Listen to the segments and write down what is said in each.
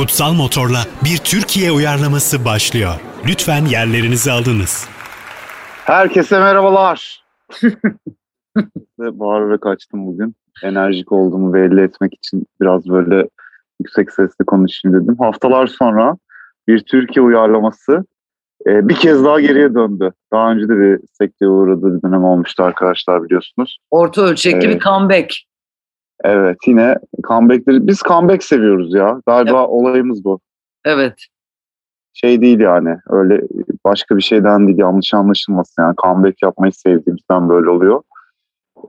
Kutsal Motor'la bir Türkiye uyarlaması başlıyor. Lütfen yerlerinizi alınız. Herkese merhabalar. Bağır ve kaçtım bugün. Enerjik olduğumu belli etmek için biraz böyle yüksek sesle konuşayım dedim. Haftalar sonra bir Türkiye uyarlaması e, bir kez daha geriye döndü. Daha önce de bir sekteye uğradığı bir dönem olmuştu arkadaşlar biliyorsunuz. Orta ölçekli Evet. bir comeback. Evet yine comebackleri biz comeback seviyoruz ya. Galiba olayımız bu. Evet. Şey değil yani öyle başka bir şeyden değil yanlış anlaşılmasın yani comeback yapmayı sevdiğimizden böyle oluyor.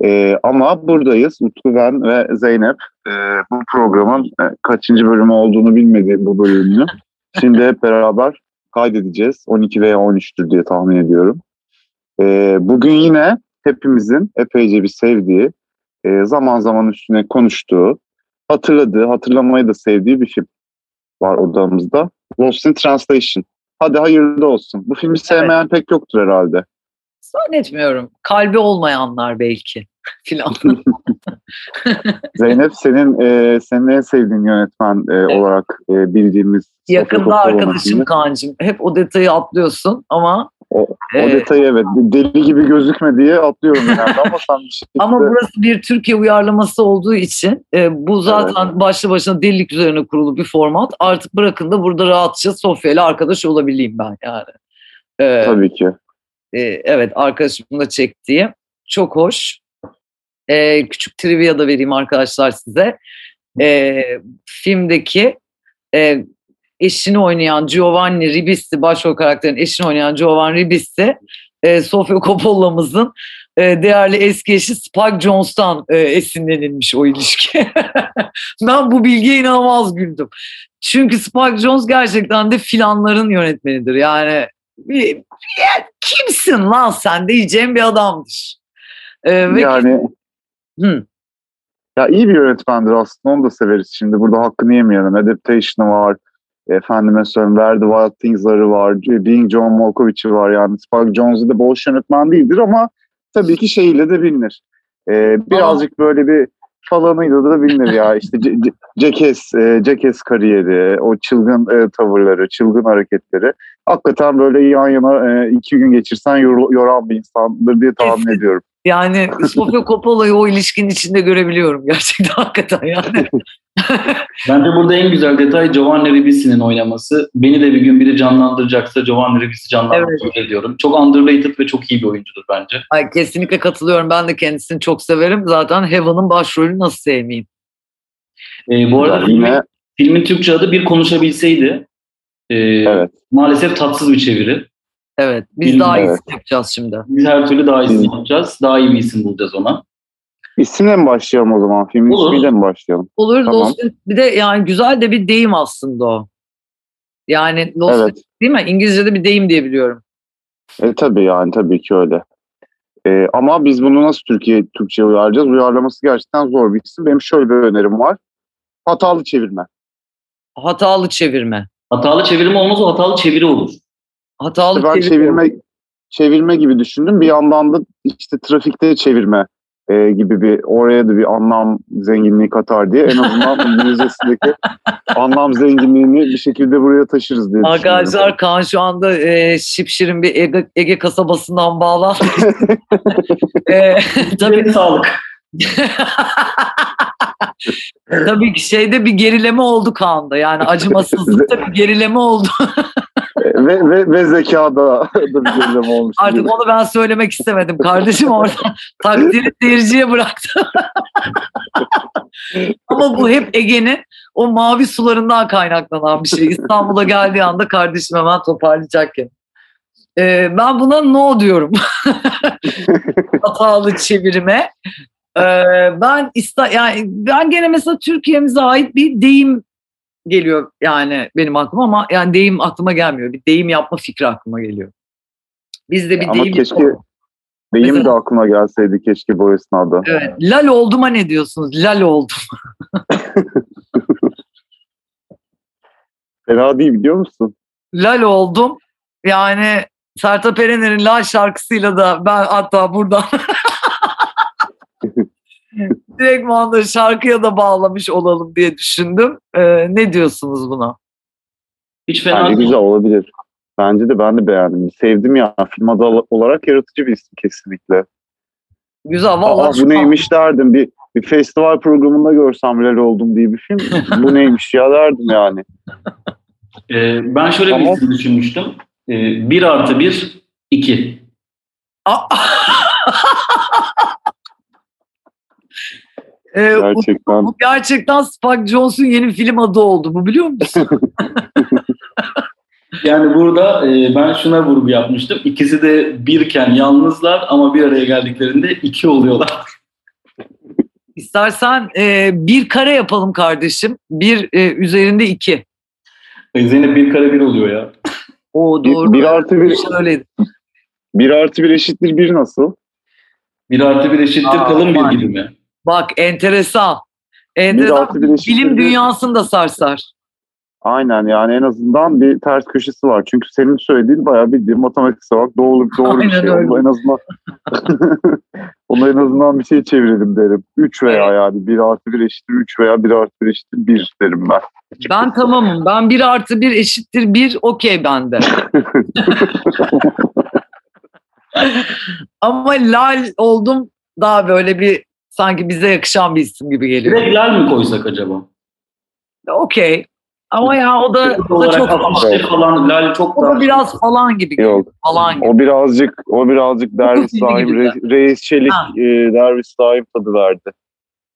Ee, ama buradayız Utku ben ve Zeynep Ee, bu programın e, kaçıncı bölümü olduğunu bilmedi bu bölümünü. Şimdi hep beraber kaydedeceğiz 12 veya 13'tür diye tahmin ediyorum. Ee, bugün yine hepimizin epeyce bir sevdiği e, zaman zaman üstüne konuştuğu hatırladığı hatırlamayı da sevdiği bir film var odamızda. Lost in Translation. Hadi hayırlı olsun. Bu filmi sevmeyen pek yoktur herhalde. Zannetmiyorum. Kalbi olmayanlar belki filan. Zeynep senin e, senin en sevdiğin yönetmen e, olarak e, bildiğimiz Yakında arkadaşım. Kaan'cığım. Hep o detayı atlıyorsun ama O, o e, detayı evet deli gibi gözükme diye atlıyorum genelde ama sen bir şekilde ama burası bir Türkiye uyarlaması olduğu için e, bu zaten başlı başına delilik üzerine kurulu bir format. Artık bırakın da burada rahatça Sofya ile arkadaş olabileyim ben yani. E, tabii ki. e, evet arkadaşımın da çektiği. Çok hoş. E, küçük trivia da vereyim arkadaşlar size. E, filmdeki e, eşini oynayan Giovanni Ribisi, başrol karakterin eşini oynayan Giovanni Ribisi, e, Sofia Coppola'mızın e, değerli eski eşi Spike Jonze'dan e, esinlenilmiş o ilişki. ben bu bilgiye inanılmaz güldüm. Çünkü Spike Jonze gerçekten de filanların yönetmenidir. Yani bir, ya kimsin lan sen diyeceğim bir adamdır. E, ve Yani Hı, ya iyi bir yönetmendir aslında onu da severiz. Şimdi burada hakkını yemeyelim. Adaptation'ı var. Efendime söyleyeyim Where the Wild Things'ları var. Being John Malkovich'i var. Yani Spike Jonze de boş yönetmen değildir ama tabii ki şeyiyle de bilinir. Ee, birazcık böyle bir falanıyla da bilinir ya. İşte C- C- Jackass, e, Jackass kariyeri, o çılgın e, tavırları, çılgın hareketleri. Hakikaten böyle yan yana e, iki gün geçirsen yor- yoran bir insandır diye tahmin ediyorum. Yani Sofia Coppola'yı o ilişkinin içinde görebiliyorum gerçekten hakikaten yani. Bence burada en güzel detay Giovanni Ribisi'nin oynaması. Beni de bir gün biri canlandıracaksa Giovanni Ribisi canlandırır diyorum. Çok underrated ve çok iyi bir oyuncudur bence. Ay, kesinlikle katılıyorum. Ben de kendisini çok severim. Zaten Heaven'ın başrolünü nasıl sevmeyeyim? Ee, bu arada Güzel. filmin, Yine filmin Türkçe adı Bir Konuşabilseydi. Ee, evet. Maalesef tatsız bir çeviri. Evet. Biz Bilmiyorum, daha evet. iyisini yapacağız şimdi. Biz her türlü daha iyisini Hı. yapacağız. Daha iyi bir isim bulacağız ona. İsimle mi başlayalım o zaman? Filmin Olur. ismiyle mi başlayalım? Olur. Tamam. Lost in- bir de yani güzel de bir deyim aslında o. Yani Lost in- Evet. değil mi? İngilizce'de bir deyim diye biliyorum. E, tabii yani tabii ki öyle. E, ama biz bunu nasıl Türkiye Türkçe'ye uyarlayacağız? Uyarlaması gerçekten zor bir isim. Benim şöyle bir önerim var. Hatalı çevirme. Hatalı çevirme. Hatalı çevirme olmaz o hatalı çeviri olur. Hatalı ben çevirme. çevirme gibi düşündüm. Bir yandan da işte trafikte çevirme e, gibi bir oraya da bir anlam zenginliği katar diye en azından İngilizcesindeki anlam zenginliğini bir şekilde buraya taşırız diye düşünüyorum. Arkadaşlar Kaan şu anda e, şipşirin bir Ege, Ege kasabasından bağlandı. e, tabii, Sağlık. tabii ki şeyde bir gerileme oldu Kaan'da. Yani acımasızlıkta bir gerileme oldu. Ve, ve, ve zekada da bir gerileme olmuş. Artık onu ben söylemek istemedim. Kardeşim orada takdiri seyirciye bıraktı. Ama bu hep Ege'nin o mavi sularından kaynaklanan bir şey. İstanbul'a geldiği anda kardeşim hemen toparlayacakken. Ee, ben buna no diyorum. Hatalı çevirime. Ee, ben ista yani ben gene mesela Türkiye'mize ait bir deyim geliyor yani benim aklıma ama yani deyim aklıma gelmiyor. Bir deyim yapma fikri aklıma geliyor. Biz de bir Ama deyim keşke yapalım. Deyim Mesela- de aklıma gelseydi keşke bu esnada. Evet. Lal oldum'a ne diyorsunuz? Lal oldum. Fena değil biliyor musun? Lal oldum. Yani Sertab Erener'in Lal şarkısıyla da ben hatta buradan direkt anda şarkıya da bağlamış olalım diye düşündüm. Ee, ne diyorsunuz buna? Hiç fena Bence güzel olabilir. Bence de ben de beğendim. Sevdim ya. Film adı olarak yaratıcı bir isim kesinlikle. Güzel Aa, vallahi. bu neymiş derdim. Bir, bir festival programında görsem Lale oldum diye bir film. bu neymiş ya derdim yani. Ee, ben şöyle bir Tamam. isim düşünmüştüm. Ee, 1 artı 1, 2. Ee, Gerçekten. bu gerçekten Spike Jonze'un yeni film adı oldu. Bu biliyor musun? Yani burada e, ben şuna vurgu yapmıştım. İkisi de birken yalnızlar ama bir araya geldiklerinde iki oluyorlar. İstersen e, bir kare yapalım kardeşim. Bir e, üzerinde iki. E, Zeynep bir kare bir oluyor ya. O Bir, doğru. bir artı bir, Şöyleydi. bir artı bir eşittir bir nasıl? Bir artı bir eşittir Aa, kalın bir gibi mi? Bak enteresan. Enteresan. Bilim dünyasını da sarsar. Aynen yani en azından bir ters köşesi var. Çünkü senin söylediğin bayağı bildiğin matematiksel olarak doğru, doğru bir şey. öyle. Onu en azından onu en azından bir şey çevirelim derim. 3 veya Evet. yani 1 artı 1 eşittir 3 veya 1 artı 1 eşittir 1 derim ben. Ben tamamım. Ben bir artı bir eşittir bir okey bende. Ama lal oldum daha böyle bir sanki bize yakışan bir isim gibi geliyor. Direkt lal mi koysak acaba? Okey. Ama ya o da, o da çok afişte falan lal çok o daha... da biraz falan gibi geliyor. Yok. Falan gibi. O birazcık o birazcık Derviş gibi. Re- Reis Çelik, Ha. e, Derviş Saim tadı verdi.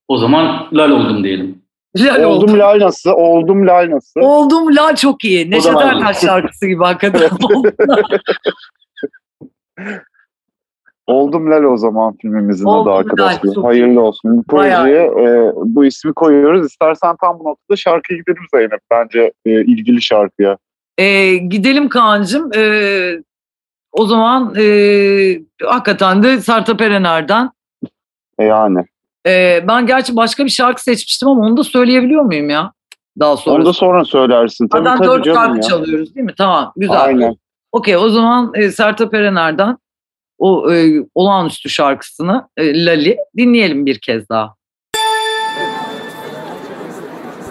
O zaman lal oldum diyelim. Lal oldum. Oldum lal nasıl? Oldum lal nasıl? Oldum la çok iyi. Neşet Ertaş şarkısı gibi hakikaten. Oldum Lal o zaman filmimizin Oldum adı arkadaşlar. Hayırlı olsun. Bu projeye e, bu ismi koyuyoruz. İstersen tam bu noktada şarkıya gidelim Zeynep. Bence e, ilgili şarkıya. Ee, gidelim Kaan'cığım. Ee, o zaman e, hakikaten de Sertab Erener'den. E, yani. Ee, ben gerçi başka bir şarkı seçmiştim ama onu da söyleyebiliyor muyum ya? Daha sonra. Onu da sonra söylersin. Tabii Zaten tabii dört şarkı ya. çalıyoruz değil mi? Tamam güzel. Aynen. Okey o zaman e, Sertab Erener'den o e, olağanüstü şarkısını e, Lali dinleyelim bir kez daha.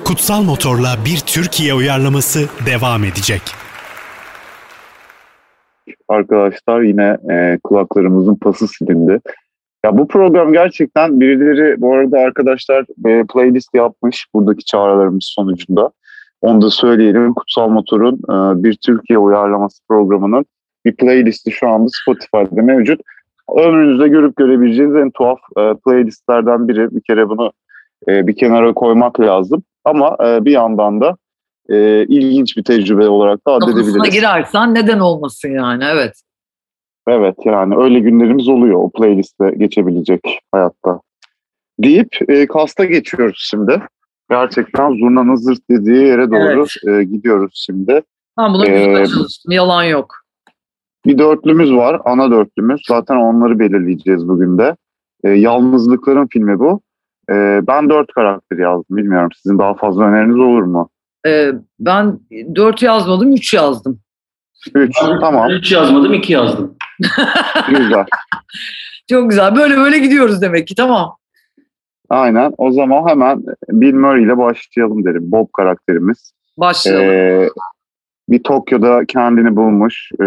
Kutsal Motor'la bir Türkiye uyarlaması devam edecek. Arkadaşlar yine e, kulaklarımızın pası silindi. Ya bu program gerçekten birileri bu arada arkadaşlar e, playlist yapmış buradaki çağrılarımız sonucunda. Onu da söyleyelim. Kutsal Motor'un e, bir Türkiye uyarlaması programının bir playlisti şu anda Spotify'da mevcut. Ömrünüzde görüp görebileceğiniz en tuhaf e, playlistlerden biri. Bir kere bunu e, bir kenara koymak lazım. Ama e, bir yandan da e, ilginç bir tecrübe olarak da addedebiliriz. girersen neden olmasın yani evet. Evet yani öyle günlerimiz oluyor o playliste geçebilecek hayatta. Deyip e, kasta geçiyoruz şimdi. Gerçekten zurnanın zırt dediği yere doğru e, gidiyoruz şimdi. Ben buna Ee, çalıştım yalan yok. Bir dörtlümüz var, ana dörtlümüz. Zaten onları belirleyeceğiz bugün de. E, Yalnızlıkların filmi bu. E, ben dört karakter yazdım. Bilmiyorum sizin daha fazla öneriniz olur mu? Ee, ben dört yazmadım üç yazdım. Üç, tamam, 3 yazmadım 2 yazdım. güzel. Çok güzel böyle böyle gidiyoruz demek ki tamam. Aynen. O zaman hemen Bill Murray ile başlayalım derim. Bob karakterimiz. Başlayalım. Ee, bir Tokyo'da kendini bulmuş e,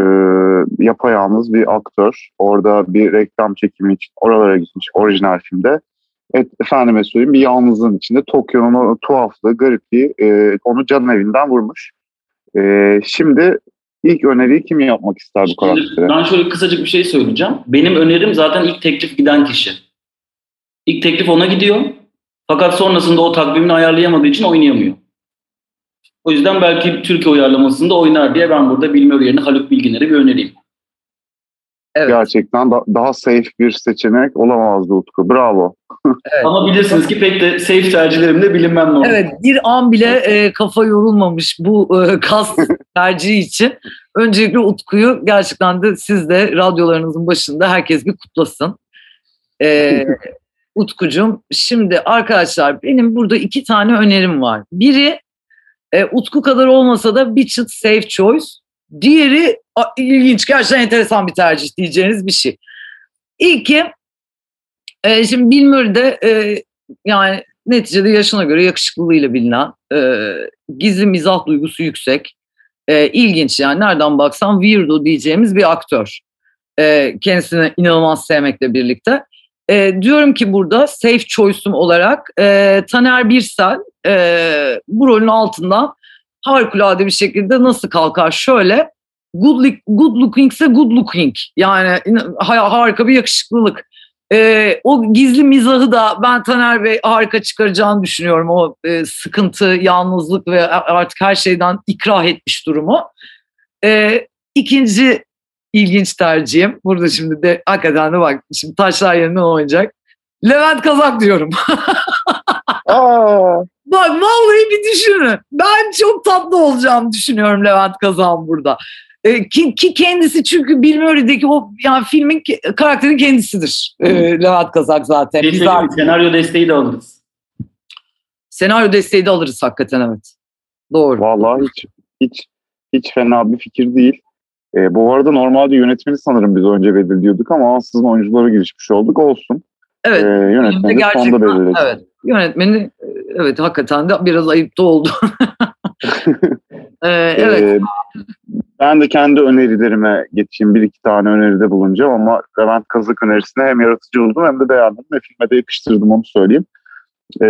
yapayalnız bir aktör. Orada bir reklam çekimi için oralara gitmiş orijinal filmde. Et, efendime söyleyeyim bir yalnızlığın içinde Tokyo'nun o tuhaflığı, garipliği e, onu can evinden vurmuş. E, şimdi ilk öneriyi kim yapmak ister bu Şimdi karaktere? ben şöyle kısacık bir şey söyleyeceğim. Benim önerim zaten ilk teklif giden kişi. İlk teklif ona gidiyor. Fakat sonrasında o takvimini ayarlayamadığı için oynayamıyor. O yüzden belki Türkiye uyarlamasında oynar diye ben burada Bilmiyor yerine Haluk Bilginer'i bir önereyim. evet. Gerçekten da- daha safe bir seçenek olamazdı Utku. Bravo. evet. Ama bilirsiniz ki pek de safe tercihlerimde bilinmem normal. Evet bir an bile e, kafa yorulmamış bu e, kas tercihi için. Öncelikle Utku'yu gerçekten de siz de radyolarınızın başında herkes bir kutlasın. E, Utkucuğum şimdi arkadaşlar benim burada iki tane önerim var. Biri e, Utku kadar olmasa da bir çıt safe choice. Diğeri ilginç gerçekten enteresan bir tercih diyeceğiniz bir şey. İlki e, şimdi Bill Murray de e, yani neticede yaşına göre yakışıklılığıyla bilinen, e, gizli mizah duygusu yüksek, E, ilginç yani nereden baksan weirdo diyeceğimiz bir aktör. E, kendisini inanılmaz sevmekle birlikte. E, diyorum ki burada safe choice'um olarak e, Taner Birsel e, bu rolün altından harikulade bir şekilde nasıl kalkar? Şöyle good, look, good looking ise good looking yani harika bir yakışıklılık. E, o gizli mizahı da ben Taner Bey harika çıkaracağını düşünüyorum. O e, sıkıntı, yalnızlık ve artık her şeyden ikrah etmiş durumu. E, ikinci ilginç tercihim. Burada şimdi de hakikaten de bak şimdi taşlar yerinden oynayacak. Levent Kazak diyorum. Aa. Bak vallahi bir düşünün. Ben çok tatlı olacağımı düşünüyorum Levent Kazan burada. E, ki, ki kendisi çünkü Bill Murray'deki o yani filmin karakterin kendisidir. E, Levent Kazak zaten. Biz senaryo desteği de alırız. Senaryo desteği de alırız hakikaten evet. Doğru. Vallahi hiç hiç hiç fena bir fikir değil. E, bu arada normalde yönetmeni sanırım biz önce belirliyorduk ama ansızın oyunculara girişmiş olduk. Olsun. Evet. E, yönetmeni gerçekten sonda belirledik. evet. Yönetmeni evet hakikaten de biraz ayıp da oldu. Ee, evet. E, ben de kendi önerilerime geçeyim. Bir iki tane öneride bulunacağım ama Levent Kazık önerisine hem yaratıcı oldum hem de beğendim ve filme de yakıştırdım onu söyleyeyim. E,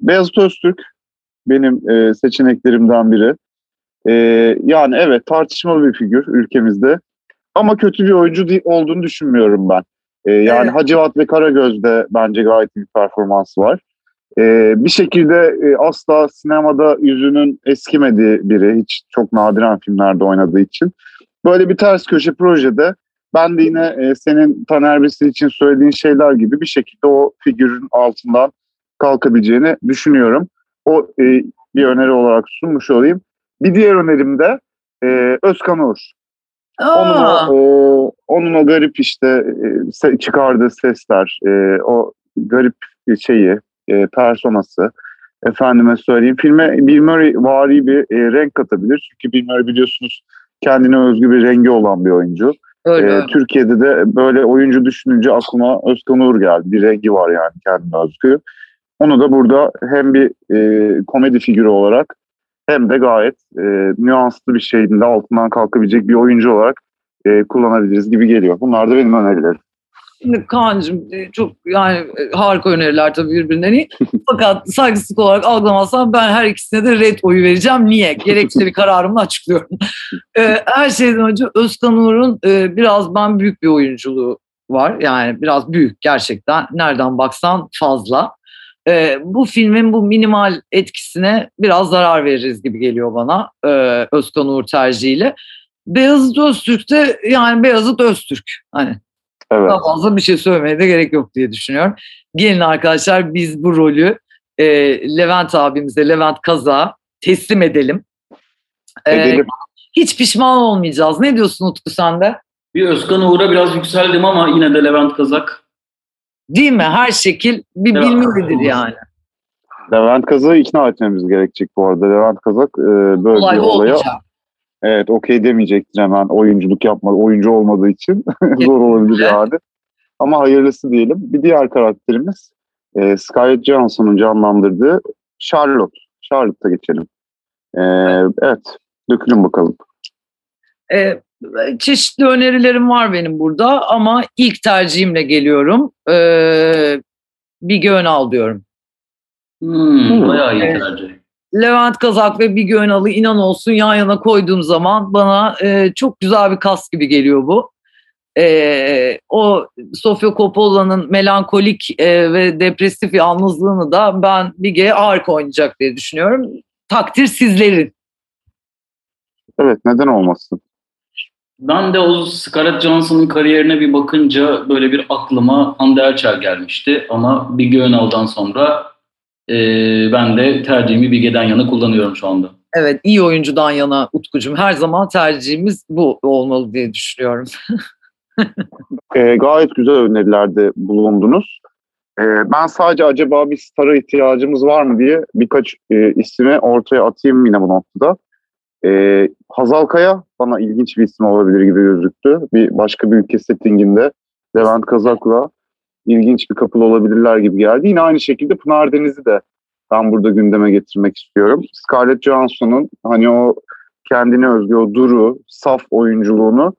Beyazıt Öztürk benim e, seçeneklerimden biri. E, yani evet tartışmalı bir figür ülkemizde ama kötü bir oyuncu olduğunu düşünmüyorum ben. E, yani Evet. Hacivat ve Karagöz'de bence gayet bir performans var. E, bir şekilde e, asla sinemada yüzünün eskimediği biri. Hiç çok nadiren filmlerde oynadığı için. Böyle bir ters köşe projede ben de yine e, senin Taner Bisil için söylediğin şeyler gibi bir şekilde o figürün altından kalkabileceğini düşünüyorum. O e, bir öneri olarak sunmuş olayım. Bir diğer önerim de e, Özkan Uğur. Onun o, o- onun o garip işte e, çıkardığı sesler, e, o garip şeyi, e, personası, efendime söyleyeyim. Filme Bill Murray vari bir e, renk katabilir. Çünkü Bill Murray biliyorsunuz kendine özgü bir rengi olan bir oyuncu. öyle. E, öyle. Türkiye'de de böyle oyuncu düşününce aklıma Özkan Uğur geldi. Bir rengi var yani kendine özgü. Onu da burada hem bir e, komedi figürü olarak hem de gayet e, nüanslı bir şeyin de altından kalkabilecek bir oyuncu olarak e, kullanabiliriz gibi geliyor. Bunlar da benim önerilerim. Şimdi Kaan'cığım e, çok yani e, harika öneriler tabii birbirinden iyi. Fakat saygısızlık olarak algılamazsam ben her ikisine de red oyu vereceğim. Niye? Gerekçeli kararımla açıklıyorum. E, her şeyden önce Özkan Uğur'un e, biraz ben büyük bir oyunculuğu var. Yani biraz büyük gerçekten. Nereden baksan fazla. E, bu filmin bu minimal etkisine biraz zarar veririz gibi geliyor bana e, Özkan Uğur tercihiyle. Beyazıt Öztürk de yani Beyazıt Öztürk. Hani Evet. daha fazla bir şey söylemeye de gerek yok diye düşünüyorum. Gelin arkadaşlar biz bu rolü e, Levent abimize, Levent Kaza teslim edelim. E, Edelim. hiç pişman olmayacağız. Ne diyorsun Utku sen de? Bir Özkan Uğur'a biraz yükseldim ama yine de Levent Kazak. Değil mi? Her şekil bir Evet. bilmelidir yani. Levent Kazak'ı ikna etmemiz gerekecek bu arada. Levent Kazak e, böyle Olay bir olaya olacak. evet okey demeyecektir hemen oyunculuk yapmadı, oyuncu olmadığı için zor olabilir yani. Ama hayırlısı diyelim. Bir diğer karakterimiz e, Scarlett Johansson'un canlandırdığı Charlotte. Charlotte'a geçelim. E, evet, dökülün bakalım. E, çeşitli önerilerim var benim burada ama ilk tercihimle geliyorum. E, Bige Önal diyorum. Hmm, Hmm. bayağı iyi tercih. Levent Kazak ve Bige Önal'ı inan olsun yan yana koyduğum zaman bana e, çok güzel bir kas gibi geliyor bu. E, o Sofia Coppola'nın melankolik e, ve depresif yalnızlığını da ben Bige'ye harika oynayacak diye düşünüyorum. Takdir sizlerin. Evet, neden olmasın? Ben de o Scarlett Johansson'ın kariyerine bir bakınca böyle bir aklıma Hande Erçel gelmişti. Ama Bige Önal'dan sonra e, ben de tercihimi Bige'den yana kullanıyorum şu anda. Evet iyi oyuncudan yana Utkucuğum. Her zaman tercihimiz bu olmalı diye düşünüyorum. E, gayet güzel önerilerde bulundunuz. E, ben sadece acaba bir stara ihtiyacımız var mı diye birkaç e, ismi ortaya atayım yine bu noktada. E, Hazal Kaya bana ilginç bir isim olabilir gibi gözüktü. Bir başka bir ülke settinginde Levent Kazak'la ilginç bir kapıl olabilirler gibi geldi. Yine aynı şekilde Pınar Deniz'i de ben burada gündeme getirmek istiyorum. Scarlett Johansson'un hani o kendine özgü o duru, saf oyunculuğunu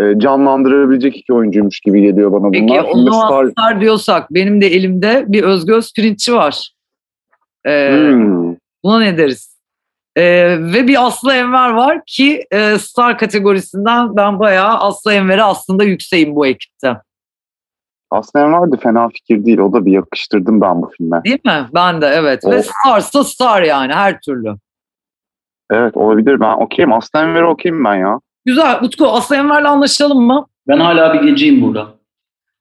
e, canlandırabilecek iki oyuncuymuş gibi geliyor bana Peki bunlar. o Filmde zaman Star- star diyorsak benim de elimde bir Özgöz Pirinççi var. Ee, Hmm. Buna ne deriz? Ee, ve bir Aslı Enver var ki e, star kategorisinden ben bayağı Aslı Enver'e aslında yükseğim bu ekipte. Aslında Enver de fena fikir değil. O da bir yakıştırdım ben bu filme. Değil mi? Ben de evet. Ve Evet. starsa star yani her türlü. Evet olabilir. Ben okeyim. Aslı Enver'e okeyim ben ya. Güzel. Utku Aslı Enver'le anlaşalım mı? Ben hala bir geceyim burada.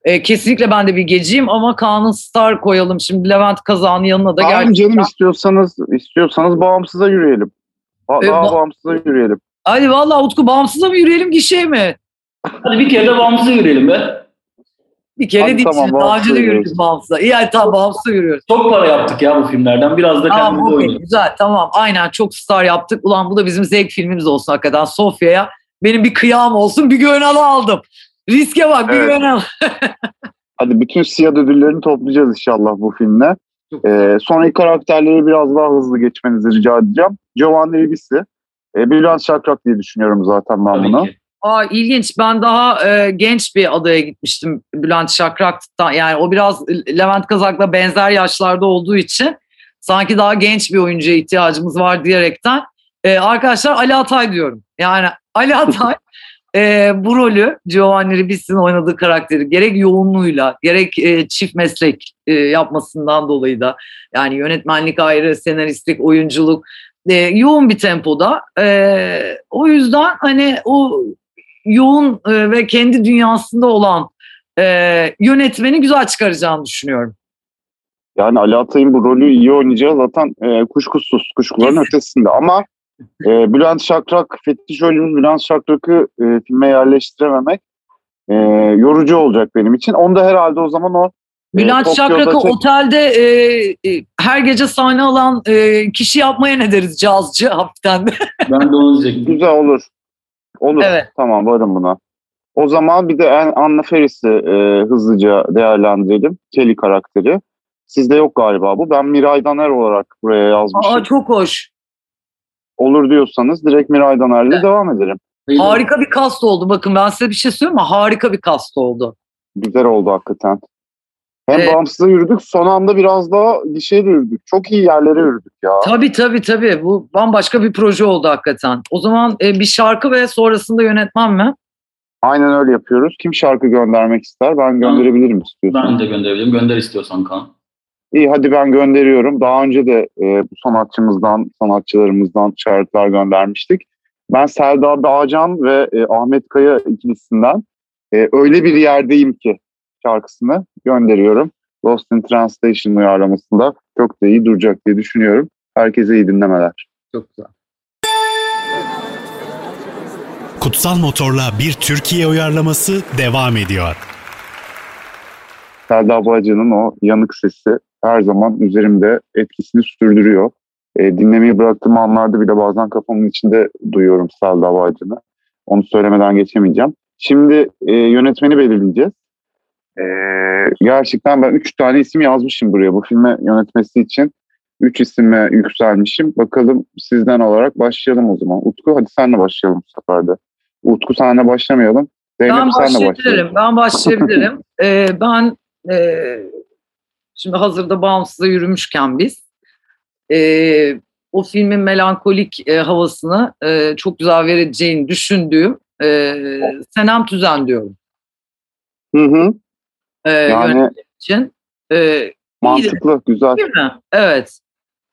Ee, kesinlikle ben de bir geceyim ama Kaan'ın star koyalım. Şimdi Levent Kazan'ın yanına da Tamam gerçekten. canım istiyorsanız istiyorsanız bağımsıza yürüyelim. Ha- E, Daha ba- bağımsıza yürüyelim. Hadi valla Utku bağımsıza mı yürüyelim gişeye mi? Hadi bir kere de bağımsız yürüyelim be. Bir kere Hadi değil. tamam, şimdi. Daha önce de bağımsıza yürüyoruz. bağımsıza. İyi hadi tamam bağımsıza yürüyoruz. Çok para yaptık ya bu filmlerden. Biraz da Tamam kendimize okey oynayalım. güzel tamam aynen çok star yaptık. Ulan bu da bizim zevk filmimiz olsun hakikaten Sofya'ya. Benim bir kıyam olsun bir Gönalı aldım. Riske bak bir Evet. Gönalı. Hadi bütün siyah ödüllerini toplayacağız inşallah bu filmle. Ee, sonraki karakterleri biraz daha hızlı geçmenizi rica edeceğim. Giovanni Ribisi. Ee, Bülent Şakrak diye düşünüyorum zaten ben bunu. Ki. Aa ilginç ben daha e, genç bir adaya gitmiştim Bülent Şakrak'tan. Yani o biraz Levent Kazak'la benzer yaşlarda olduğu için sanki daha genç bir oyuncuya ihtiyacımız var diyerekten. E, arkadaşlar Ali Atay diyorum. Yani Ali Atay e, bu rolü Giovanni Ribisi'nin oynadığı karakteri gerek yoğunluğuyla gerek e, çift meslek e, yapmasından dolayı da yani yönetmenlik ayrı, senaristlik, oyunculuk e, yoğun bir tempoda. E, o yüzden hani o yoğun e, ve kendi dünyasında olan e, yönetmeni güzel çıkaracağını düşünüyorum. Yani Ali Atay'ın bu rolü iyi oynayacağı zaten e, kuşkusuz, kuşkuların ötesinde. Ama e, Bülent Şakrak, fetiş rolümüz Bülent Şakrak'ı e, filme yerleştirememek e, yorucu olacak benim için. Onda herhalde o zaman o e, Bülent Tokyo'da Şakrak'ı tek- otelde e, e, her gece sahne alan e, kişi yapmaya ne deriz cazcı hafiften de. Ben de onu diyecektim. Güzel olur. Olur. Evet. Tamam varım buna. O zaman bir de An- Anna Ferris'i e, hızlıca değerlendirelim. Kelly karakteri. Sizde yok galiba bu. Ben Miray Daner olarak buraya yazmışım. Aa, çok hoş. Olur diyorsanız direkt Miray Daner'le devam edelim. Harika bir kast oldu. Bakın ben size bir şey söyleyeyim mi? Harika bir kast oldu. Güzel oldu hakikaten. Hem Evet. bağımsıza yürüdük son anda biraz daha gişeye de yürüdük. Çok iyi yerlere yürüdük ya. Tabii tabii tabii. Bu bambaşka bir proje oldu hakikaten. O zaman e, bir şarkı ve sonrasında yönetmen mi? Aynen öyle yapıyoruz. Kim şarkı göndermek ister? Ben gönderebilirim istiyorsan. Ben de gönderebilirim. Gönder istiyorsan Kaan. İyi hadi ben gönderiyorum. Daha önce de e, bu sanatçımızdan, sanatçılarımızdan şarkılar göndermiştik. Ben Serdar Bağcan ve e, Ahmet Kaya ikilisinden e, Öyle Bir Yerdeyim Ki şarkısını gönderiyorum. Lost in Translation uyarlamasında çok da iyi duracak diye düşünüyorum. Herkese iyi dinlemeler. Çok güzel. Kutsal Motor'la bir Türkiye uyarlaması devam ediyor. Serdar Bağcan'ın o yanık sesi her zaman üzerimde etkisini sürdürüyor. E, dinlemeyi bıraktığım anlarda bile bazen kafamın içinde duyuyorum Serdar Bağcan'ı. Onu söylemeden geçemeyeceğim. Şimdi e, yönetmeni belirleyeceğiz. E, gerçekten ben üç tane isim yazmışım buraya bu filme yönetmesi için. Üç isime yükselmişim. Bakalım sizden olarak başlayalım o zaman. Utku hadi senle başlayalım bu sefer de. Utku senle başlamayalım. Zeynep Ben senle başlayalım. başlayabilirim. Ben başlayabilirim. Ee, ben e, şimdi hazırda bağımsıza yürümüşken biz e, o filmin melankolik e, havasını e, çok güzel vereceğini düşündüğüm e, Senem Tüzen diyorum. Hı hı. E, Yani için. E, mantıklı, güzel. Değil mi? Evet.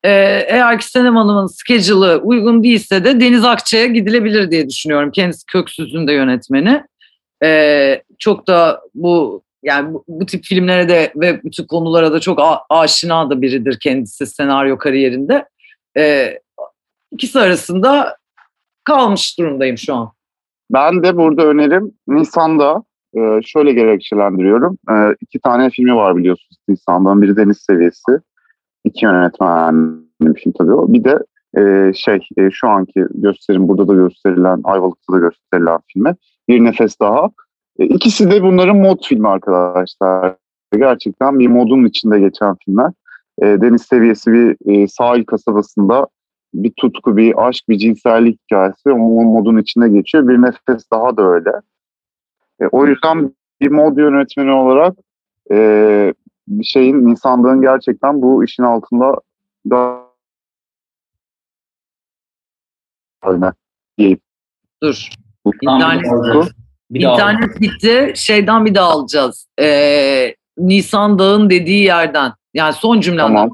Ee, eğer ki Senem Hanım'ın schedule'ı uygun değilse de Deniz Akçay'a gidilebilir diye düşünüyorum. Kendisi Köksüz'ün de yönetmeni. Ee, çok da bu yani bu, bu tip filmlere de ve bütün konulara da çok a- aşina da biridir kendisi senaryo kariyerinde. Ee, ikisi arasında kalmış durumdayım şu an. Ben de burada önerim Nisan'da e, şöyle gerekçelendiriyorum. E, iki tane filmi var biliyorsunuz Nisan'dan. Biri Deniz Seviyesi. İki yönetmen film tabii o. Bir de e, şey e, şu anki gösterim burada da gösterilen Ayvalık'ta da gösterilen filmi. Bir Nefes Daha. E, ikisi de bunların mod filmi arkadaşlar. Gerçekten bir modun içinde geçen filmler. E, Deniz Seviyesi bir e, sahil kasabasında bir tutku, bir aşk, bir cinsellik hikayesi. O modun içinde geçiyor. Bir nefes daha da öyle. E, o yüzden bir mod yönetmeni olarak e, bir şeyin, insanlığın gerçekten bu işin altında da öyle diyeyim. Dur. Tutku. Bir daha internet gitti. Şeyden bir daha alacağız. Ee, Nisan Dağı'nın dediği yerden. Yani son cümleden. Tamam.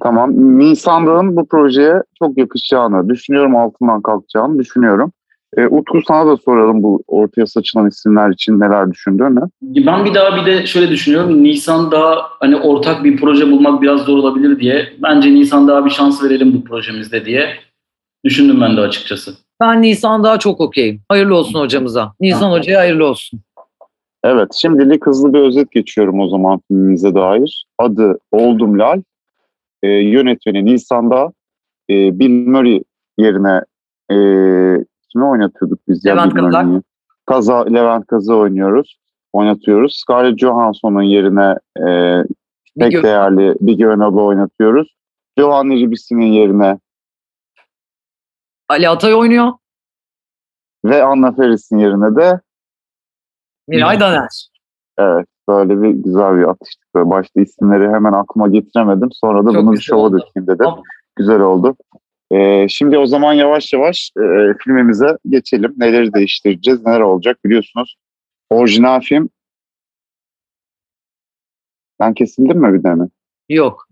Tamam. Nisan Dağı'nın bu projeye çok yakışacağını düşünüyorum. Altından kalkacağını düşünüyorum. E, Utku sana da soralım bu ortaya saçılan isimler için neler düşündüğünü. Ben bir daha bir de şöyle düşünüyorum. Nisan daha hani ortak bir proje bulmak biraz zor olabilir diye. Bence Nisan daha bir şans verelim bu projemizde diye düşündüm ben de açıkçası. Ben Nisan daha çok okeyim. Hayırlı olsun hocamıza. Nisan hocaya hayırlı olsun. Evet, şimdilik hızlı bir özet geçiyorum o zaman filmimize dair. Adı Oldum Lal, e, yönetmeni Nisan'da e, Bill Murray yerine e, kimi oynatıyorduk biz ya Levent Bill Kazak. Kaza, Levent Kazı oynuyoruz, oynatıyoruz. Scarlett Johansson'un yerine e, pek gö- değerli Big Önal'ı oynatıyoruz. Johanna Ribisi'nin yerine Ali Atay oynuyor. ve Anna Faris'in yerine de Miray Daner. Evet, böyle bir güzel bir atıştık. Böyle başta isimleri hemen aklıma getiremedim. Sonra da Çok bunu bir şova dökeyim dedim. Tamam. Güzel oldu. Ee, şimdi o zaman yavaş yavaş e, filmimize geçelim. Neleri değiştireceğiz, neler olacak biliyorsunuz. Orijinal film. Ben kesildim mi bir mi? Yok.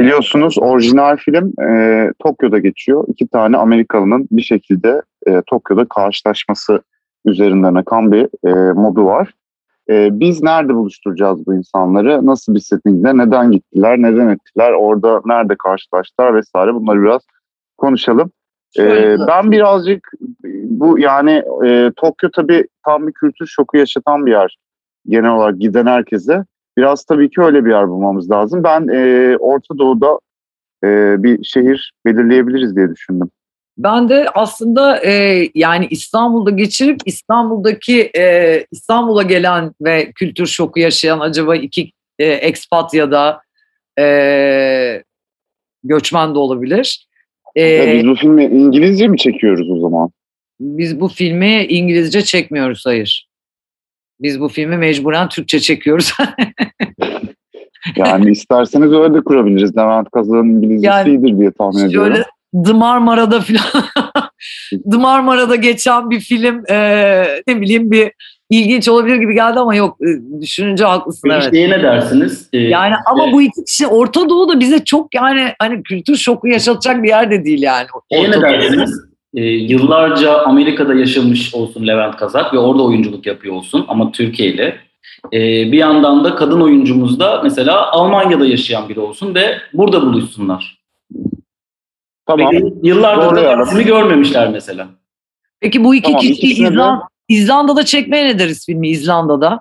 Biliyorsunuz orijinal film e, Tokyo'da geçiyor. İki tane Amerikalının bir şekilde e, Tokyo'da karşılaşması üzerinden akan bir e, modu var. E, biz nerede buluşturacağız bu insanları? Nasıl bir settingde? Neden gittiler? Neden ettiler? Orada nerede karşılaştılar vesaire bunları biraz konuşalım. E, ben birazcık bu yani e, Tokyo tabii tam bir kültür şoku yaşatan bir yer genel olarak giden herkese. Biraz tabii ki öyle bir yer bulmamız lazım. Ben e, Orta Doğu'da e, bir şehir belirleyebiliriz diye düşündüm. Ben de aslında e, yani İstanbul'da geçirip İstanbul'daki e, İstanbul'a gelen ve kültür şoku yaşayan acaba iki e, expat ya da e, göçmen de olabilir. E, Ya biz bu filmi İngilizce mi çekiyoruz o zaman? biz bu filmi İngilizce çekmiyoruz hayır. Biz bu filmi mecburen Türkçe çekiyoruz. Yani isterseniz öyle de kurabiliriz. Levent Kazak'ın İngilizcesi Yani diye tahmin ediyorum. Şöyle The Marmara'da falan The Marmara'da geçen bir film e, ne bileyim bir ilginç olabilir gibi geldi ama yok e, düşününce haklısın Peki evet. ne dersiniz? Ee, Yani ama bu iki kişi Orta Doğu'da bize çok yani hani kültür şoku yaşatacak bir yer de değil yani. ne dersiniz? Ee, yıllarca Amerika'da yaşamış olsun Levent Kazak ve orada oyunculuk yapıyor olsun ama Türkiye ile. Ee, bir yandan da kadın oyuncumuz da mesela Almanya'da yaşayan biri olsun ve burada buluşsunlar. Tamam. Ve yıllardır Doğru da kendisini görmemişler mesela. Peki bu iki Tamam, kişi ikisine de- İzlan- İzlanda'da çekmeye ne deriz filmi İzlanda'da?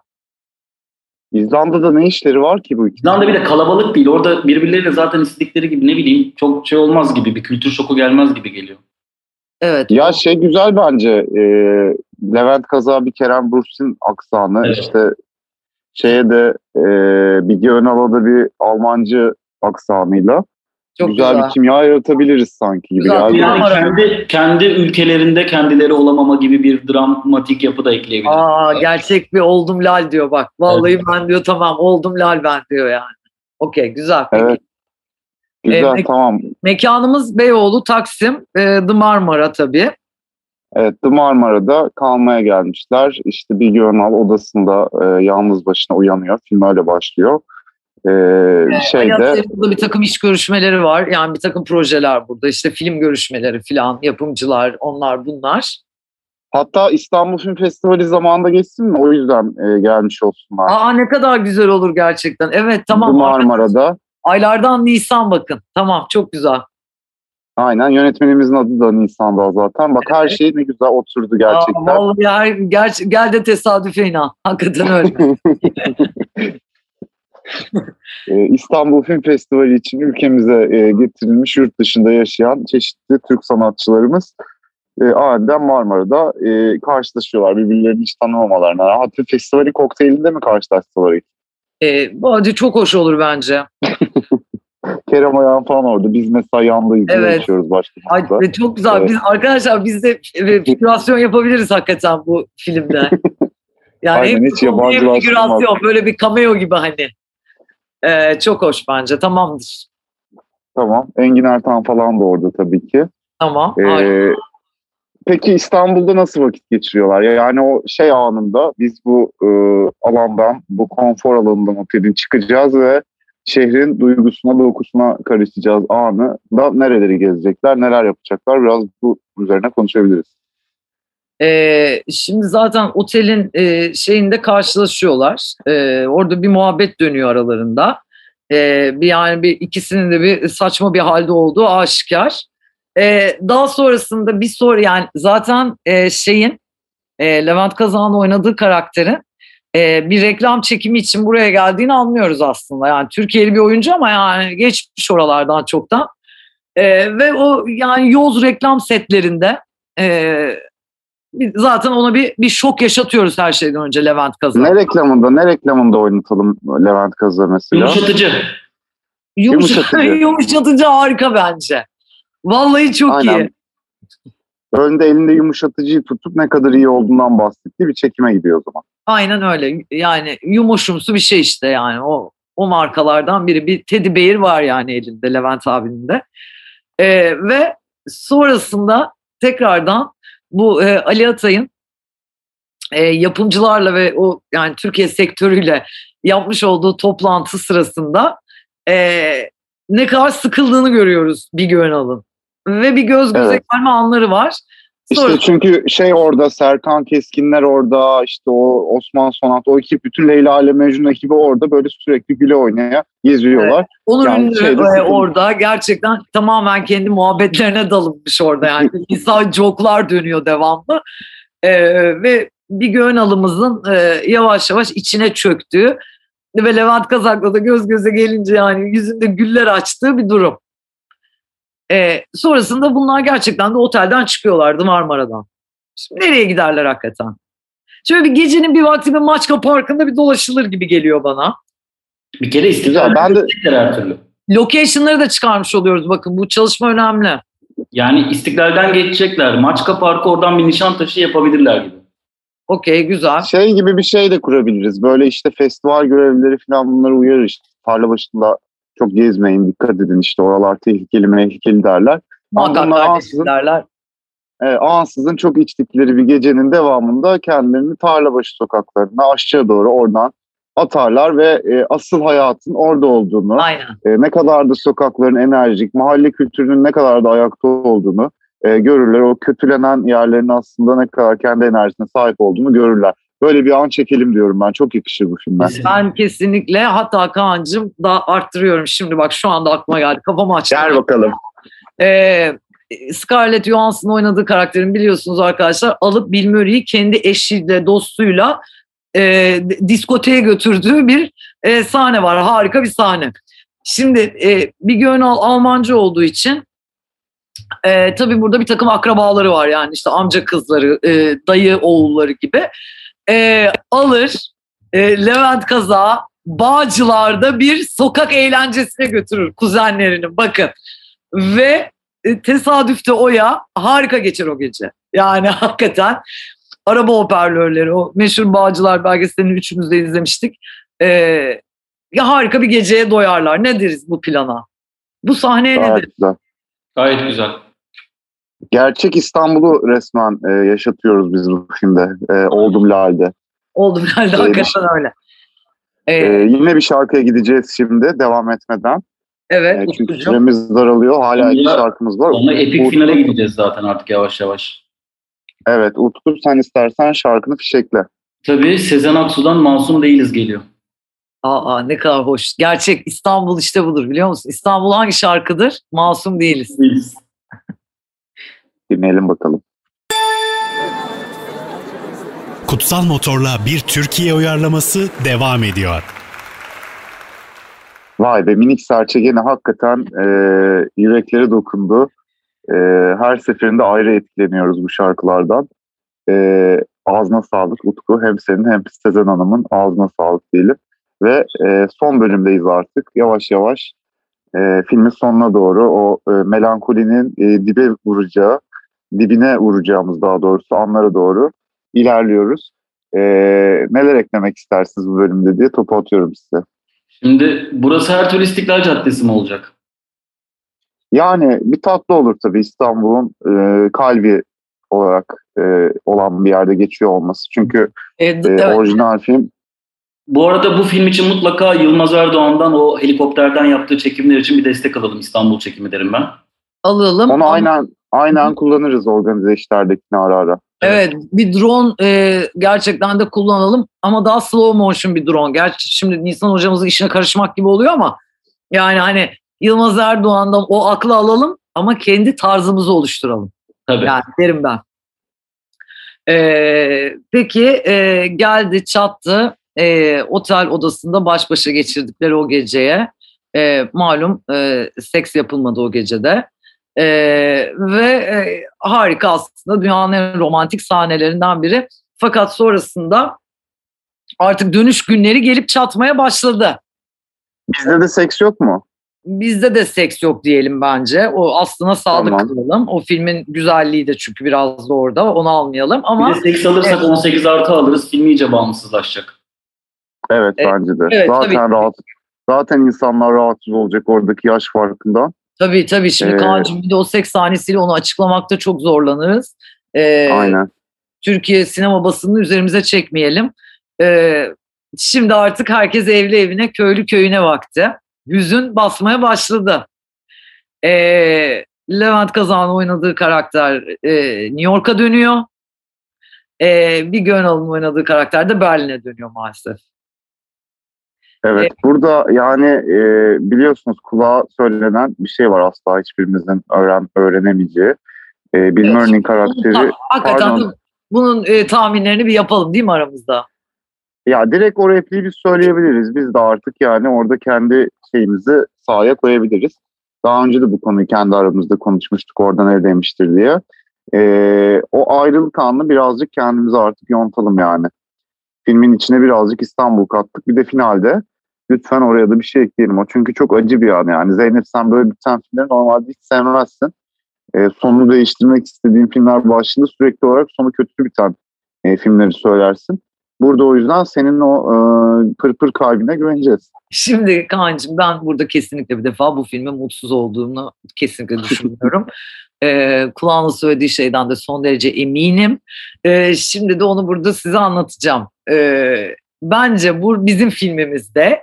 İzlanda'da ne işleri var ki bu iki? İzlanda bir de kalabalık değil. Orada birbirleriyle zaten istedikleri gibi ne bileyim çok şey olmaz gibi bir kültür şoku gelmez gibi geliyor. Evet. Ya şey güzel bence. e, Levent Kazak bir Kerem Bürsin aksanı. Evet. işte şeye de e, Bilge Önal'a da bir Almancı aksanıyla. çok güzel, güzel. bir kimya yaratabiliriz sanki gibi. Güzel, kimya- Yani kendi kendi ülkelerinde kendileri olamama gibi bir dramatik yapı da ekleyebiliriz. Aa gerçek bir oldum lal diyor bak. Vallahi ben diyor tamam oldum lal ben diyor yani. Okey güzel. Peki. Evet. Güzel Evet. tamam. Mekanımız Beyoğlu, Taksim, e, The Marmara tabii. Evet The Marmara'da kalmaya gelmişler. İşte Bilge Önal odasında e, yalnız başına uyanıyor. Film öyle başlıyor. E, Hayat şeyde Serim'de bir takım iş görüşmeleri var. Yani bir takım projeler burada. İşte film görüşmeleri falan, yapımcılar, onlar bunlar. hatta İstanbul Film Festivali zamanında geçsin mi? O yüzden e, gelmiş olsunlar. Aa ne kadar güzel olur gerçekten. Evet tamam. The Marmara'da. Aylardan Nisan bakın. Tamam çok güzel. Aynen yönetmenimizin adı da Nisan'da zaten. Bak her şey ne güzel oturdu gerçekten. Aa, vallahi her, gerçi, gel de tesadüfe inan. Hakikaten öyle. Ee, İstanbul Film Festivali için ülkemize e, getirilmiş yurt dışında yaşayan çeşitli Türk sanatçılarımız e, aniden Marmara'da e, karşılaşıyorlar. Birbirlerini hiç tanımamalarına. Hatta festivali kokteylinde mi karşılaştılar? E, bu acı çok hoş olur bence. Kerem Ayağın falan orada. Biz mesela yanda izliyoruz Evet. içiyoruz Ay, başta. ve çok güzel. Evet. Biz, arkadaşlar biz de e, figürasyon yapabiliriz hakikaten bu filmde. Yani Aynen, hep hiç yabancılaştırmaz. figürasyon böyle bir cameo gibi hani. Ee, çok hoş bence. Tamamdır. Tamam. Engin Ertan falan da orada tabii ki. Tamam. Ee, harika. Peki İstanbul'da nasıl vakit geçiriyorlar? Ya Yani o şey anında biz bu e, alandan, bu konfor alanından otelin çıkacağız ve şehrin duygusuna, dokusuna karışacağız anı da nereleri gezecekler, neler yapacaklar biraz bu üzerine konuşabiliriz. Ee, şimdi zaten otelin e, şeyinde karşılaşıyorlar. Ee, orada bir muhabbet dönüyor aralarında. Ee, bir yani bir ikisinin de bir saçma bir halde olduğu aşikar. Ee, daha sonrasında bir soru yani zaten e, şeyin e, Levent Kazan'ın oynadığı karakterin e, bir reklam çekimi için buraya geldiğini anlıyoruz aslında. Yani Türkiye'li bir oyuncu ama yani geçmiş oralardan çoktan. E, ve o yani yoz reklam setlerinde e, zaten ona bir bir şok yaşatıyoruz her şeyden önce Levent Kazan. Ne reklamında, ne reklamında oynatalım Levent Kazı mesela? Yumuşatıcı. Yumuşatıcı. Yumuşatıcı. Yumuşatıcı harika bence. Vallahi çok Aynen. iyi. Önde elinde yumuşatıcıyı tutup ne kadar iyi olduğundan bahsettiği bir çekime gidiyor o zaman. Aynen öyle. Yani yumuşumsu bir şey işte yani o o markalardan biri. Bir teddy bear var yani elinde Levent abinin de. Ee, ve sonrasında tekrardan bu e, Ali Atay'ın e, yapımcılarla ve o yani Türkiye sektörüyle yapmış olduğu toplantı sırasında e, ne kadar sıkıldığını görüyoruz bir Önal'ın. Ve bir göz göze Evet. gelme anları var. İşte Sonra- çünkü şey orada Serkan Keskinler orada işte o Osman Sonat o ekip bütün Leyla ile Mecnun ekibi orada böyle sürekli güle oynaya geziyorlar. Onur Yani Ünlü şeyde e, orada gerçekten tamamen kendi muhabbetlerine dalınmış orada yani. İnsan joklar dönüyor devamlı. E, ve bir Önal'ımızın e, yavaş yavaş içine çöktüğü ve Levent Kazak'la da göz göze gelince yani yüzünde güller açtığı bir durum. E, sonrasında bunlar gerçekten de otelden çıkıyorlardı Marmara'dan. Şimdi nereye giderler hakikaten? Şöyle bir gecenin bir vakti bir Maçka Parkı'nda bir dolaşılır gibi geliyor bana. Bir kere istiklal ben de- her türlü. Location'ları da çıkarmış oluyoruz bakın bu çalışma önemli. Yani istiklalden geçecekler. Maçka Parkı oradan bir nişan taşı yapabilirler gibi. Okey güzel. Şey gibi bir şey de kurabiliriz. Böyle işte festival görevlileri falan bunları uyarır işte. Tarla başında çok gezmeyin dikkat edin işte oralar tehlikeli tehlikeli derler. Kardeşim ansızın- derler. Evet, ansızın çok içtikleri bir gecenin devamında kendilerini Tarlabaşı sokaklarına aşağı doğru oradan atarlar ve e, asıl hayatın orada olduğunu, Aynen. e, ne kadar da sokakların enerjik, mahalle kültürünün ne kadar da ayakta olduğunu e, görürler. O kötülenen yerlerin aslında ne kadar kendi enerjisine sahip olduğunu görürler. Böyle bir an çekelim diyorum ben. Çok yakışır bu filmden. Ben kesinlikle hatta Kaan'cığım daha arttırıyorum şimdi bak şu anda aklıma geldi kafamı açtı. Gel bakalım. Ee, Scarlett Johansson oynadığı karakterin biliyorsunuz arkadaşlar alıp Bill Murray'i kendi eşiyle dostuyla e, diskoteye götürdüğü bir e, sahne var. Harika bir sahne. Şimdi e, bir Önal Almancı olduğu için e, tabii burada bir takım akrabaları var yani işte amca kızları, e, dayı oğulları gibi. E, alır e, Levent Kaza Bağcılar'da bir sokak eğlencesine götürür kuzenlerinin bakın. Ve e, tesadüfte oya harika geçer o gece. Yani hakikaten araba hoparlörleri o meşhur Bağcılar belgeselini üçümüz de izlemiştik. E, ya harika bir geceye doyarlar. Ne deriz bu plana? Bu sahneye ne Gayet deriz? güzel. Gayet güzel. Gerçek İstanbul'u resmen e, yaşatıyoruz biz bu filmde. E, Oldum Lale'de. Oldum herhalde Öyle. hakikaten öyle. E, E, yine bir şarkıya gideceğiz şimdi devam etmeden. evet. E, çünkü Utkucuğum. süremiz daralıyor. Hala iki Sonra- şarkımız var. Sonra epik Utku- finale gideceğiz zaten artık yavaş yavaş. Evet Utku sen istersen şarkını fişekle. Tabii Sezen Aksu'dan Masum Değiliz geliyor. Aa, ne kadar hoş. Gerçek İstanbul işte budur biliyor musun? İstanbul hangi şarkıdır? Masum değiliz. Değiliz. Dinleyelim bakalım. Kutsal Motor'la bir Türkiye uyarlaması devam ediyor. Vay be minik serçe gene hakikaten e, yüreklere dokundu. E, her seferinde ayrı etkileniyoruz bu şarkılardan. E, ağzına sağlık Utku. Hem senin hem Sezen Hanım'ın ağzına sağlık diyelim. Ve e, son bölümdeyiz artık. Yavaş yavaş e, filmin sonuna doğru o e, melankolinin e, dibe vuracağı, dibine vuracağımız daha doğrusu anlara doğru ilerliyoruz. E, neler eklemek istersiniz bu bölümde diye topu atıyorum size. Şimdi burası her türlü İstiklal Caddesi mi olacak? Yani bir tatlı olur tabii İstanbul'un e, kalbi olarak e, olan bir yerde geçiyor olması. Çünkü E, e, evet. orijinal film Bu arada bu film için mutlaka Yılmaz Erdoğan'dan o helikopterden yaptığı çekimler için bir destek alalım İstanbul çekimi derim ben. alalım. onu Ama- aynen aynen kullanırız organize işlerdekini ara ara. Evet bir drone e, gerçekten de kullanalım ama daha slow motion bir drone. Gerçi şimdi Nisan hocamızın işine karışmak gibi oluyor ama yani hani Yılmaz Erdoğan'dan o aklı alalım ama kendi tarzımızı oluşturalım. Tabii. Yani derim ben. E, peki e, geldi çattı e, otel odasında baş başa geçirdikleri o geceye. E, malum e, seks yapılmadı o gecede. E, ve e, harika aslında dünyanın en romantik sahnelerinden biri. Fakat sonrasında artık dönüş günleri gelip çatmaya başladı. Bizde de seks yok mu? Bizde de seks yok diyelim bence. O aslına sadık Tamam. kalalım. O filmin güzelliği de çünkü biraz da orada. Onu almayalım ama Bir de seks alırsak Evet. 18 artı alırız. Film iyice bağımsızlaşacak. Evet, Evet, bence de. evet, zaten tabii. rahat zaten insanlar rahatsız olacak oradaki yaş farkından. Tabii tabii şimdi Ee, Kaan'cığım bir de o seks sahnesiyle onu açıklamakta çok zorlanırız. Ee, Aynen. Türkiye sinema basınını üzerimize çekmeyelim. Ee, şimdi artık herkes evli evine, köylü köyüne vakti. Hüzün basmaya başladı. Ee, Levent Kazan'ın oynadığı karakter e, New York'a dönüyor. Ee, bir Gönal'ın oynadığı karakter de Berlin'e dönüyor maalesef. Evet. Burada yani e, biliyorsunuz kulağa söylenen bir şey var asla hiçbirimizin öğren öğrenemeyeceği. E, Bill Evet. Karakteri ta- hakikaten pardon. bunun e, tahminlerini bir yapalım değil mi aramızda? Ya direkt o repliği biz söyleyebiliriz. Biz de artık yani orada kendi şeyimizi sahaya koyabiliriz. Daha önce de bu konuyu kendi aramızda konuşmuştuk orada ne demiştir diye. Ee, o ayrılık anını birazcık kendimize artık yontalım yani. Filmin içine birazcık İstanbul kattık. Bir de finalde lütfen oraya da bir şey ekleyelim. O çünkü çok acı bir an yani. Zeynep sen böyle biten filmleri normalde hiç sevmezsin. Ee, sonunu değiştirmek istediğin filmler başında sürekli olarak sonu kötü biten e, filmleri söylersin. Burada o yüzden senin o e, pırpır kalbine güveneceğiz. Şimdi Kaan'cığım ben burada kesinlikle bir defa bu filmin mutsuz olduğunu kesinlikle düşünmüyorum. ee, kulağına söylediği şeyden de son derece eminim. Ee, şimdi de onu burada size anlatacağım. Ee, bence bu bizim filmimizde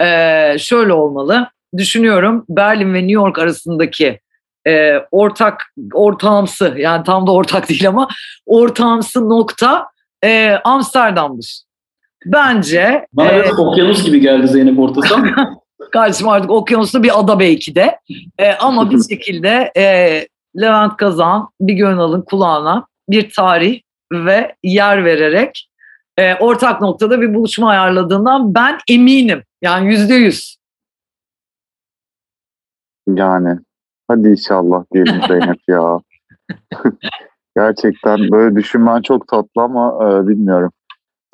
e, şöyle olmalı. Düşünüyorum Berlin ve New York arasındaki e, ortak ortağımsı yani tam da ortak değil ama ortağımsı nokta e, Amsterdam'dır. Bence Bana e, okyanus gibi geldi Zeynep ortası ama Kardeşim artık okyanuslu bir ada belki de. E, ama bir şekilde e, Levent Kazan bir Gönal'ın kulağına bir tarih ve yer vererek e, ortak noktada bir buluşma ayarladığından ben eminim. Yani yüzde yüz. Yani hadi inşallah diyelim Zeynep ya. Gerçekten böyle düşünmen çok tatlı ama e, bilmiyorum.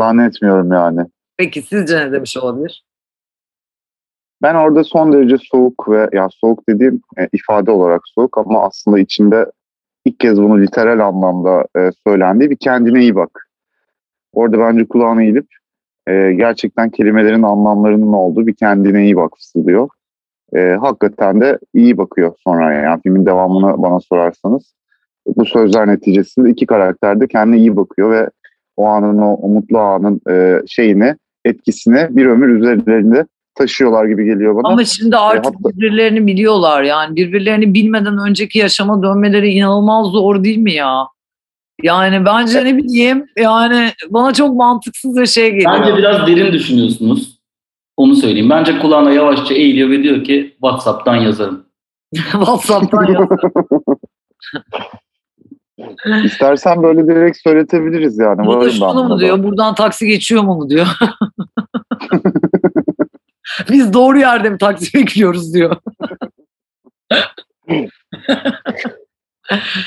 Zannetmiyorum yani. Peki sizce ne demiş olabilir? Ben orada son derece soğuk ve ya soğuk dediğim e, ifade olarak soğuk ama aslında içinde ilk kez bunu literal anlamda e, söylendiği bir kendine iyi bak. Orada bence kulağına eğilip e, gerçekten kelimelerin anlamlarının olduğu bir kendine iyi bak fısıldıyor. E, hakikaten de iyi bakıyor sonra yani filmin devamını bana sorarsanız. Bu sözler neticesinde iki karakter de kendine iyi bakıyor ve o anın o, o mutlu anın e, şeyini etkisini bir ömür üzerlerinde taşıyorlar gibi geliyor bana. Ama şimdi artık hatta- birbirlerini biliyorlar yani birbirlerini bilmeden önceki yaşama dönmeleri inanılmaz zor değil mi ya? Yani bence ne bileyim yani bana çok mantıksız bir şey geliyor. bence biraz derin düşünüyorsunuz. Onu söyleyeyim. Bence kulağına yavaşça eğiliyor ve diyor ki WhatsApp'tan yazarım. WhatsApp'tan yaz. İstersen böyle direkt söyletebiliriz yani. Mı da. diyor, buradan taksi geçiyor mu mu diyor. Biz doğru yerde mi taksi bekliyoruz diyor.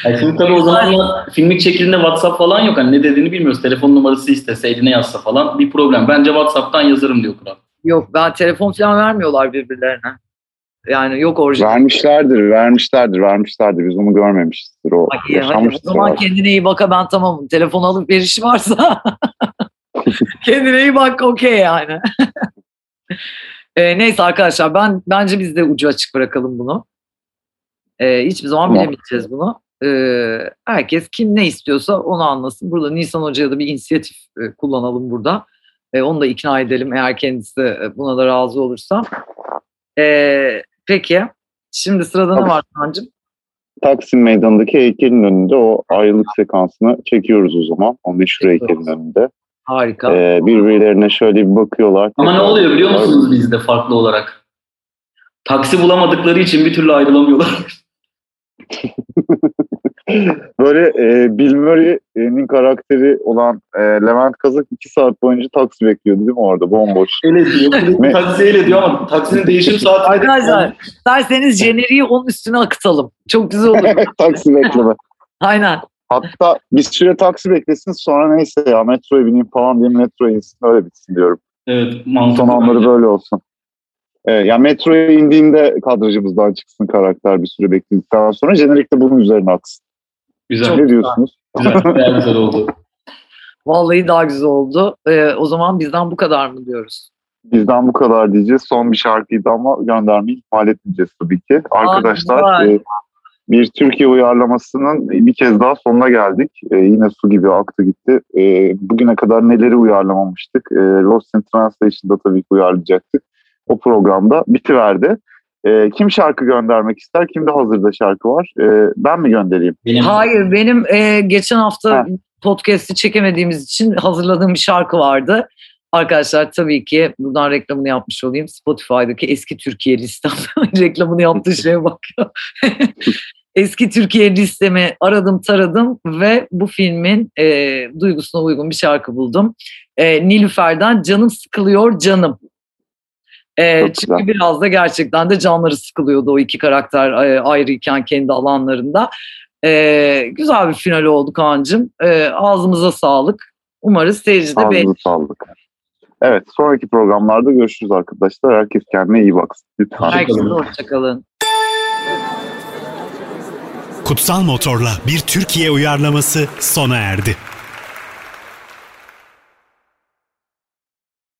Yani şimdi tabii o zamanlar filmik çekildiğinde WhatsApp falan yok. Hani ne dediğini bilmiyoruz. Telefon numarası istese, eline yazsa falan bir problem. Bence WhatsApp'tan yazarım diyor Kural. Yok ben telefon falan vermiyorlar birbirlerine. Yani yok orijinal. Vermişlerdir, vermişlerdir, vermişlerdir. Biz onu görmemişizdir. O Ay, hadi o yaşanmıştır. zaman abi. kendine iyi bak ha ben tamam. Telefon alıp verişi varsa kendine iyi bak okey yani. E, neyse arkadaşlar ben bence biz de ucu açık bırakalım bunu. E, hiçbir zaman Tamam. bilemeyeceğiz bunu. E, herkes kim ne istiyorsa onu anlasın. Burada Nisan Hoca'ya da bir inisiyatif e, kullanalım burada. E, onu da ikna edelim eğer kendisi e, buna da razı olursa. E, peki. Şimdi sırada ne var Sancım? Taksim Meydanı'ndaki heykelin önünde o ayrılık sekansını çekiyoruz o zaman. O meşhur heykelin önünde. Harika. Ee, birbirlerine şöyle bir bakıyorlar. Ama ne oluyor biliyor musunuz bizde farklı olarak? Taksi bulamadıkları için bir türlü ayrılamıyorlar. Böyle e, Bill Murray'nin karakteri olan e, Levent Kazak iki saat boyunca taksi bekliyordu değil mi orada bomboş. Öyle diyor. Taksi öyle diyor ama taksinin değişim saati... Arkadaşlar isterseniz jeneriği onun üstüne akıtalım. Çok güzel olur. taksi bekleme. Aynen. Hatta bir süre taksi beklesin sonra neyse ya metroya bineyim falan diye metroya insin öyle bitsin diyorum. Evet mantıklı. Son anları bence. böyle olsun. Ee, yani metroya indiğinde kadrajımızdan çıksın karakter bir süre bekledikten sonra jenerikte bunun üzerine aksın. Güzel. Ne diyorsunuz? Güzel. Güzel oldu. Vallahi daha güzel oldu. Ee, o zaman bizden bu kadar mı diyoruz? Bizden bu kadar diyeceğiz. Son bir şarkıydı ama göndermeyi ihmal etmeyeceğiz tabii ki. Arkadaşlar e, bir Türkiye uyarlamasının bir kez daha sonuna geldik. E, yine su gibi aktı gitti. E, bugüne kadar neleri uyarlamamıştık? E, Lost in Translation'da tabii ki uyarlayacaktık. O programda bitiverdi. E, kim şarkı göndermek ister? Kimde hazırda şarkı var? E, ben mi göndereyim? Benim Hayır benim e, geçen hafta Ha. podcast'i çekemediğimiz için hazırladığım bir şarkı vardı. Arkadaşlar tabii ki buradan reklamını yapmış olayım. Spotify'daki eski Türkiye listem reklamını yaptığı şeye bakıyor. eski Türkiye listemi aradım taradım ve bu filmin e, duygusuna uygun bir şarkı buldum. E, Nilüfer'den Canım Sıkılıyor Canım. E, Çok çünkü güzel. biraz da gerçekten de canları sıkılıyordu o iki karakter e, ayrıyken kendi alanlarında. E, güzel bir final oldu Kaan'cığım. E, ağzımıza sağlık. Umarız seyirci de beğenir. Sağlık. Evet sonraki programlarda görüşürüz arkadaşlar. Herkes kendine iyi baksın. Lütfen. Herkese hoşçakalın. Kutsal Motor'la bir Türkiye uyarlaması sona erdi.